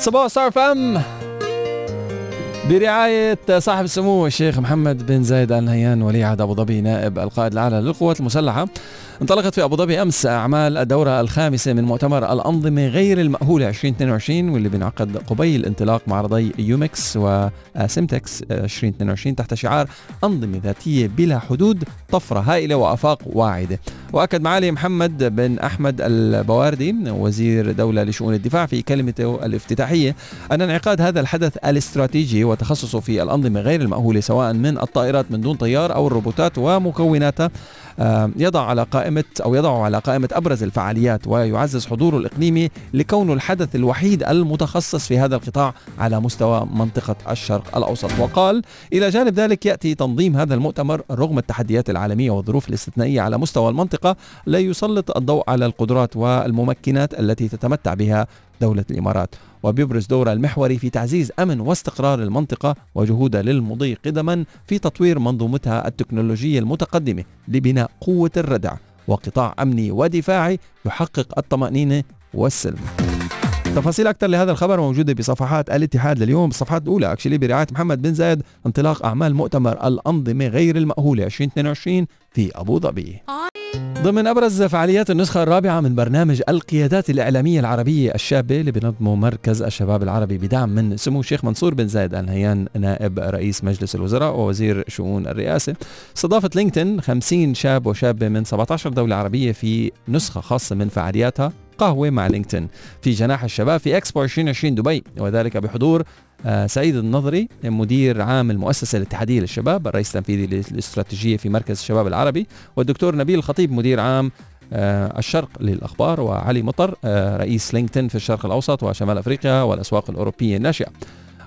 صباح Star FM برعاية صاحب السمو الشيخ محمد بن زايد آل نهيان ولي عهد أبو ظبي نائب القائد الأعلى للقوات المسلحة. انطلقت في أبو ظبي أمس أعمال الدورة الخامسة من مؤتمر الأنظمة غير المأهولة 2022 واللي بينعقد قبيل انطلاق معرضي UMEX و SimTEX 2022 تحت شعار أنظمة ذاتية بلا حدود طفرة هائلة وآفاق واعدة. وأكد معالي محمد بن أحمد البواردي وزير دولة لشؤون الدفاع في كلمته الافتتاحية أن انعقاد هذا الحدث الاستراتيجي وتخصصه في الأنظمة غير المأهولة سواء من الطائرات من دون طيار أو الروبوتات ومكوناتها يضع على قائمة أو يضع على قائمة أبرز الفعاليات ويعزز حضوره الإقليمي لكونه الحدث الوحيد المتخصص في هذا القطاع على مستوى منطقة الشرق الأوسط. وقال إلى جانب ذلك يأتي تنظيم هذا المؤتمر رغم التحديات العالمية والظروف الاستثنائية على مستوى المنطقة لا يسلط الضوء على القدرات والممكنات التي تتمتع بها دولة الإمارات وبيبرز دورها المحوري في تعزيز أمن واستقرار المنطقة وجهودها للمضي قدما في تطوير منظومتها التكنولوجية المتقدمة لبناء قوة الردع وقطاع أمني ودفاعي يحقق الطمأنينة والسلم. تفاصيل أكثر لهذا الخبر موجودة بصفحات الاتحاد لليوم. الصفحات الأولى أكشلي برعاية محمد بن زايد انطلاق أعمال مؤتمر الأنظمة غير المأهولة 2022 في أبو ظبي. ضمن أبرز فعاليات النسخة الرابعة من برنامج القيادات الإعلامية العربية الشابة اللي بنظمه مركز الشباب العربي بدعم من سمو الشيخ منصور بن زايد آل نهيان نائب رئيس مجلس الوزراء ووزير شؤون الرئاسة. استضافت LinkedIn 50 شاب وشابة من 17 دولة عربية في نسخة خاصة من فعالياتها قهوة مع LinkedIn. في جناح الشباب في إكسبو 2020 دبي وذلك بحضور سعيد النظري مدير عام المؤسسة الاتحادية للشباب الرئيس التنفيذي للاستراتيجية في مركز الشباب العربي والدكتور نبيل الخطيب مدير عام آه، الشرق للأخبار وعلي مطر آه، رئيس لينكدين في الشرق الأوسط وشمال أفريقيا والأسواق الأوروبية الناشئة.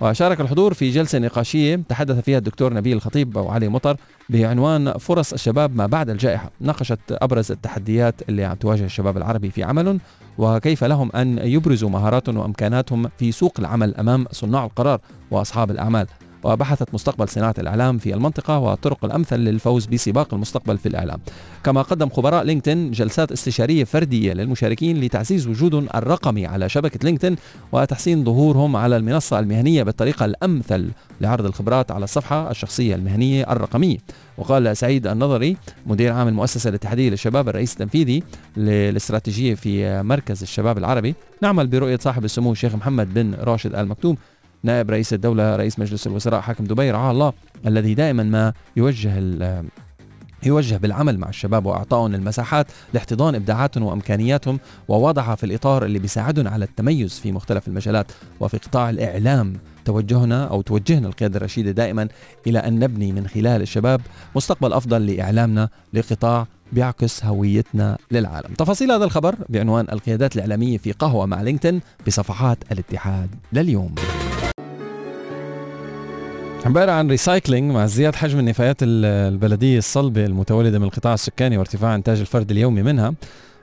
وشارك الحضور في جلسة نقاشية تحدث فيها الدكتور نبيل الخطيب وعلي مطر بعنوان فرص الشباب ما بعد الجائحة. ناقشت أبرز التحديات اللي عم تواجه الشباب العربي في عملهم وكيف لهم أن يبرزوا مهاراتهم وإمكاناتهم في سوق العمل أمام صناع القرار وأصحاب الأعمال. وبحثت مستقبل صناعة الإعلام في المنطقة والطرق الأمثل للفوز بسباق المستقبل في الإعلام. كما قدم خبراء LinkedIn جلسات استشارية فردية للمشاركين لتعزيز وجودهم الرقمي على شبكة LinkedIn وتحسين ظهورهم على المنصة المهنية بالطريقة الأمثل لعرض الخبرات على الصفحة الشخصية المهنية الرقمية. وقال سعيد النظري مدير عام المؤسسة الاتحادية للشباب الرئيس التنفيذي للاستراتيجية في مركز الشباب العربي. نعمل برؤية صاحب السمو الشيخ محمد بن راشد آل مكتوم. نائب رئيس الدولة رئيس مجلس الوزراء حاكم دبي رعاه الله الذي دائما ما يوجه يوجه بالعمل مع الشباب واعطائهم المساحات لاحتضان ابداعاتهم وإمكانياتهم ووضعها في الإطار اللي بيساعدهم على التميز في مختلف المجالات. وفي قطاع الإعلام توجهنا أو توجهنا القيادة الرشيدة دائما إلى أن نبني من خلال الشباب مستقبل أفضل لإعلامنا لقطاع بيعكس هويتنا للعالم. تفاصيل هذا الخبر بعنوان القيادات الإعلامية في قهوة مع لينكدين بصفحات الاتحاد لليوم. عبارة عن ريسايكلينج مع ازدياد حجم النفايات البلدية الصلبة المتولدة من القطاع السكاني وارتفاع إنتاج الفرد اليومي منها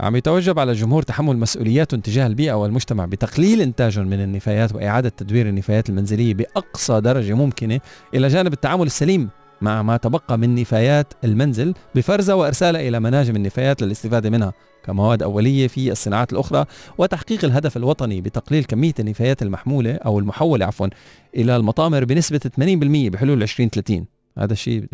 عم يتوجب على الجمهور تحمل مسؤولياتهم تجاه البيئة والمجتمع بتقليل إنتاجهم من النفايات وإعادة تدوير النفايات المنزلية بأقصى درجة ممكنة إلى جانب التعامل السليم مع ما تبقى من نفايات المنزل بفرزها وإرسالها إلى مناجم النفايات للاستفادة منها كمواد أولية في الصناعات الأخرى وتحقيق الهدف الوطني بتقليل كمية النفايات المحمولة أو المحولة عفوا إلى المطامر بنسبة 80% بحلول 2030 هذا الشيء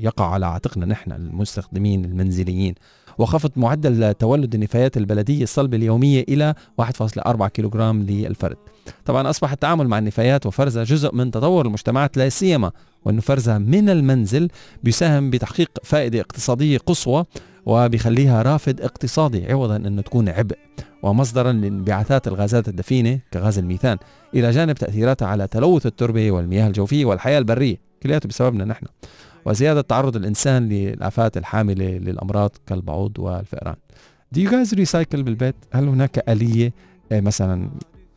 يقع على عاتقنا نحن المستخدمين المنزليين. وخفض معدل تولد النفايات البلدية الصلبة اليومية إلى 1.4 كيلوغرام للفرد. طبعا أصبح التعامل مع النفايات وفرزها جزء من تطور المجتمعات لا سيما وأن فرزها من المنزل بيساهم بتحقيق فائدة اقتصادية قصوى وبيخليها رافد اقتصادي عوضا أن تكون عبء ومصدرا لانبعاثات الغازات الدفينة كغاز الميثان. إلى جانب تأثيراتها على تلوث التربة والمياه الجوفية والحياة البرية كلياته بسببنا نحن وزيادة تعرض الإنسان للآفات الحاملة للأمراض كالبعوض والفئران. Do you guys recycle بالبيت؟ هل هناك آلية؟ آه، مثلا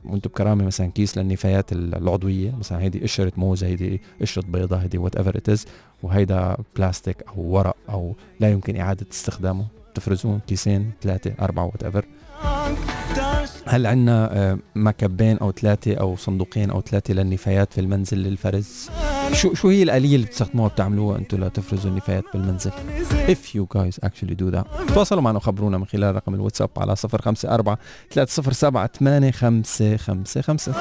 وأنتم بكرامة مثلا كيس للنفايات العضوية مثلا هيدي قشرة موز هيدي قشرة بيضة هيدي whatever it is وهيدا بلاستيك أو ورق أو لا يمكن إعادة استخدامه. تفرزون كيسين ثلاثة أربعة whatever هل عندنا آه، مكبين أو ثلاثة أو صندوقين أو ثلاثة للنفايات في المنزل للفرز؟ شو شو هي الآلية اللي بتستخدموها بتعملوها؟ أنتم لتفرزوا النفايات بالمنزل. If you guys actually do that. تواصلوا معنا وخبرونا من خلال رقم الواتساب على 054 307 8555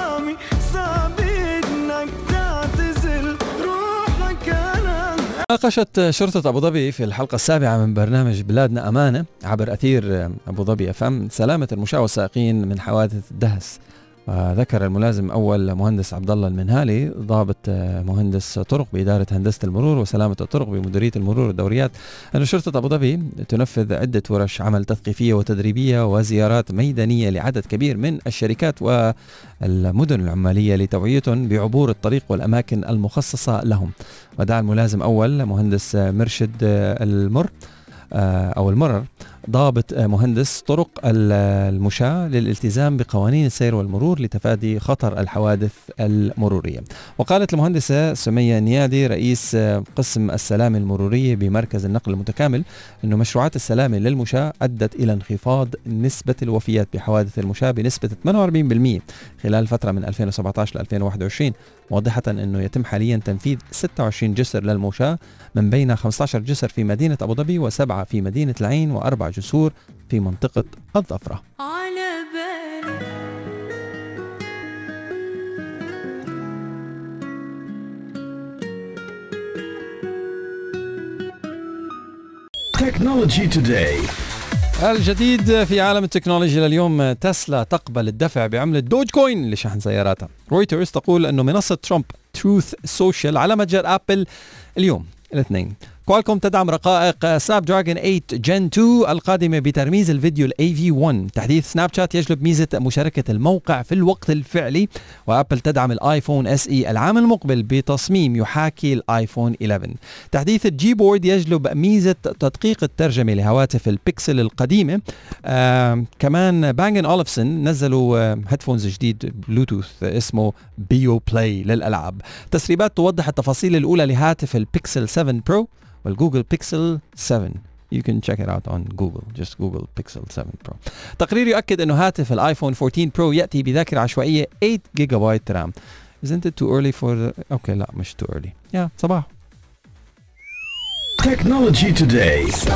ناقشت شرطة أبو ظبي في الحلقة السابعة من برنامج بلادنا أمانة عبر أثير أبو ظبي أفهم سلامة المشاة والسائقين من حوادث الدهس وذكر الملازم أول مهندس عبد الله المنهالي ضابط آه، مهندس طرق بإدارة هندسة المرور وسلامة الطرق بمديرية المرور والدوريات. أن شرطة أبو ظبي تنفذ عدة ورش عمل تثقيفية وتدريبية وزيارات ميدانية لعدد كبير من الشركات والمدن العمالية لتوعيتهم بعبور الطريق والأماكن المخصصة لهم. ودعا الملازم أول مهندس مرشد المر آه، أو المرر ضابط مهندس طرق المشاة للالتزام بقوانين السير والمرور لتفادي خطر الحوادث المرورية. وقالت المهندسة سمية نيادي رئيس قسم السلامة المرورية بمركز النقل المتكامل أن مشروعات السلامة للمشاة أدت إلى انخفاض نسبة الوفيات بحوادث المشاة بنسبة 48% خلال فترة من 2017 ل 2021 موضحة أنه يتم حاليا تنفيذ 26 جسر للمشاة من بين 15 جسر في مدينة أبو ظبي وسبعة في مدينة العين جسور في منطقة الظفرة. على بالي تكنولوجي توداي الجديد في عالم التكنولوجيا لليوم تسلا تقبل الدفع بعملة Dogecoin لشحن سياراتها. رويترز تقول أنه منصة ترامب Truth Social على متجر Apple اليوم. الاثنين. Qualcomm تدعم رقائق Snapdragon 8 Gen 2 القادمة بترميز الفيديو ال AV1 تحديث Snapchat يجلب ميزة مشاركة الموقع في الوقت الفعلي و Apple تدعم ال iPhone SE العام المقبل بتصميم يحاكي ال iPhone 11 تحديث ال Gboard يجلب ميزة تدقيق الترجمة لهواتف البيكسل القديمة. آه كمان Bang & Olufsen نزلوا headphones جديد بلوتوث اسمه Beoplay للألعاب. تسريبات توضح التفاصيل الأولى لهاتف البيكسل 7 Pro وال Google Pixel 7 You can check it out on Google. Just Google Pixel 7 Pro. تقرير يؤكد أنه هاتف ال iPhone 14 Pro يأتي بذاكرة عشوائية 8 جيجا بايت RAM Isn't it too early for the... okay لا مش too early. yeah yeah, صباح. Technology Today.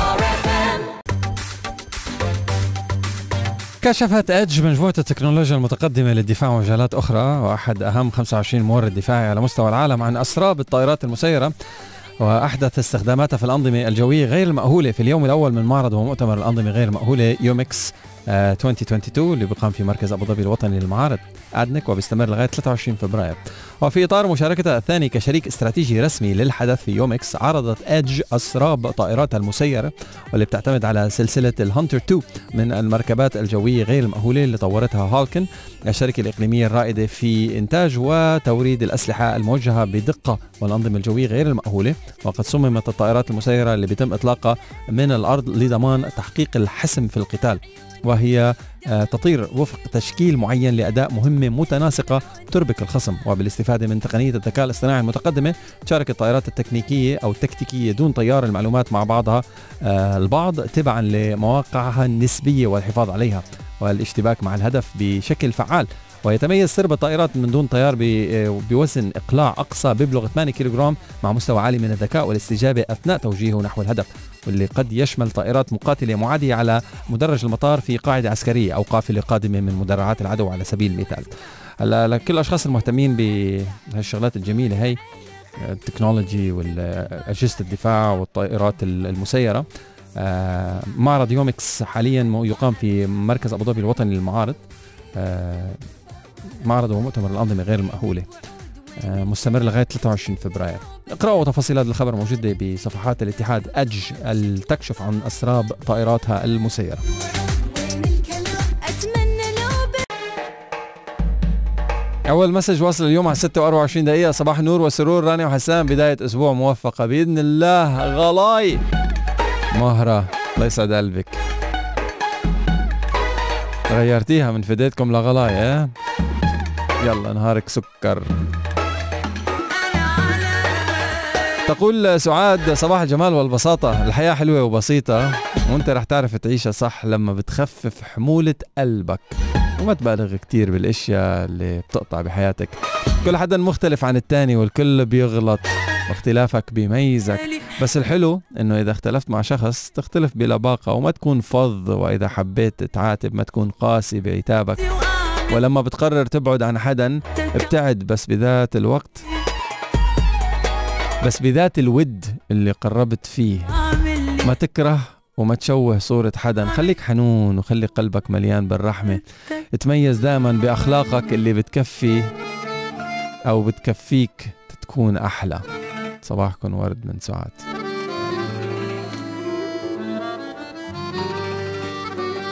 كشفت EDGE مجموعة التكنولوجيا المتقدمة للدفاع ومجالات أخرى وأحد أهم 25 مورد دفاعي على مستوى العالم عن أسراب الطائرات المسيرة. وأحدث استخداماتها في الأنظمة الجوية غير المأهولة في اليوم الأول من معرض ومؤتمر الأنظمة غير المأهوله UMEX 2022 اللي بيقام في مركز أبو ظبي الوطني للمعارض. ADNEC وبيستمر لغاية 23 فبراير. وفي إطار مشاركتها الثاني كشريك استراتيجي رسمي للحدث في UMEX عرضت EDGE أسراب طائراتها المسيرة واللي بتعتمد على سلسلة ال Hunter 2 من المركبات الجوية غير المأهولة اللي طورتها HALCON الشركة الإقليمية الرائدة في إنتاج وتوريد الأسلحة الموجهة بدقة والأنظمة الجوية غير المأهولة. وقد صممت الطائرات المسيرة اللي بيتم إطلاقها من الأرض لضمان تحقيق الحسم في القتال. وهي آه، تطير وفق تشكيل معين لأداء مهمة متناسقة تربك الخصم. وبالاستفادة من تقنية الذكاء الاصطناعي المتقدمة تشارك الطائرات التكنيكية أو التكتيكية دون طيار المعلومات مع بعضها آه، البعض تبعا لمواقعها النسبية والحفاظ عليها. والاشتباك مع الهدف بشكل فعال. ويتميز سرب الطائرات من دون طيار بوزن إقلاع أقصى بيبلغ 8 كيلوغرام مع مستوى عالي من الذكاء والاستجابة أثناء توجيهه نحو الهدف واللي قد يشمل طائرات مقاتلة معادية على مدرج المطار في قاعدة عسكرية أو قافلة قادمة من مدرعات العدو على سبيل المثال. هلا لكل الأشخاص المهتمين بهالشغلات الجميلة هي التكنولوجي واجهزه الدفاع والطائرات المسيرة. آه، معرض يومكس حاليا يقام في مركز أبو ظبي الوطني للمعارض. آه، معرض ومؤتمر الأنظمة غير المأهوله آه، مستمر لغاية 23 فبراير. اقرأوا تفاصيل هذا الخبر موجودة بصفحات الاتحاد أدج تكشف عن أسراب طائراتها المسيرة. أول مسج واصل اليوم على 6 و24 دقيقة. صباح النور والسرور راني وحسام. بداية أسبوع موفقة بإذن الله. غلاي! مهرة الله يسعد قلبك. غيرتيها من فديتكم لغلاي آه يلا نهارك سكر. تقول سعاد صباح الجمال والبساطة. الحياة حلوة وبسيطة وأنت رح تعرف تعيشها صح لما بتخفف حمولة قلبك. وما تبالغ كتير بالأشياء اللي بتقطع بحياتك. كل حدا مختلف عن التاني والكل بيغلط واختلافك بيميزك. بس الحلو إنه إذا اختلفت مع شخص تختلف بلباقة وما تكون فظ وإذا حبيت تعاتب ما تكون قاسي بعتابك. ولما بتقرر تبعد عن حدا ابتعد بس بذات الوقت بس بذات الود اللي قربت فيه. ما تكره وما تشوه صورة حدا. خليك حنون وخلي قلبك مليان بالرحمة. تميز دائما بأخلاقك اللي بتكفي أو بتكفيك تكون أحلى. صباحكم ورد من سعاد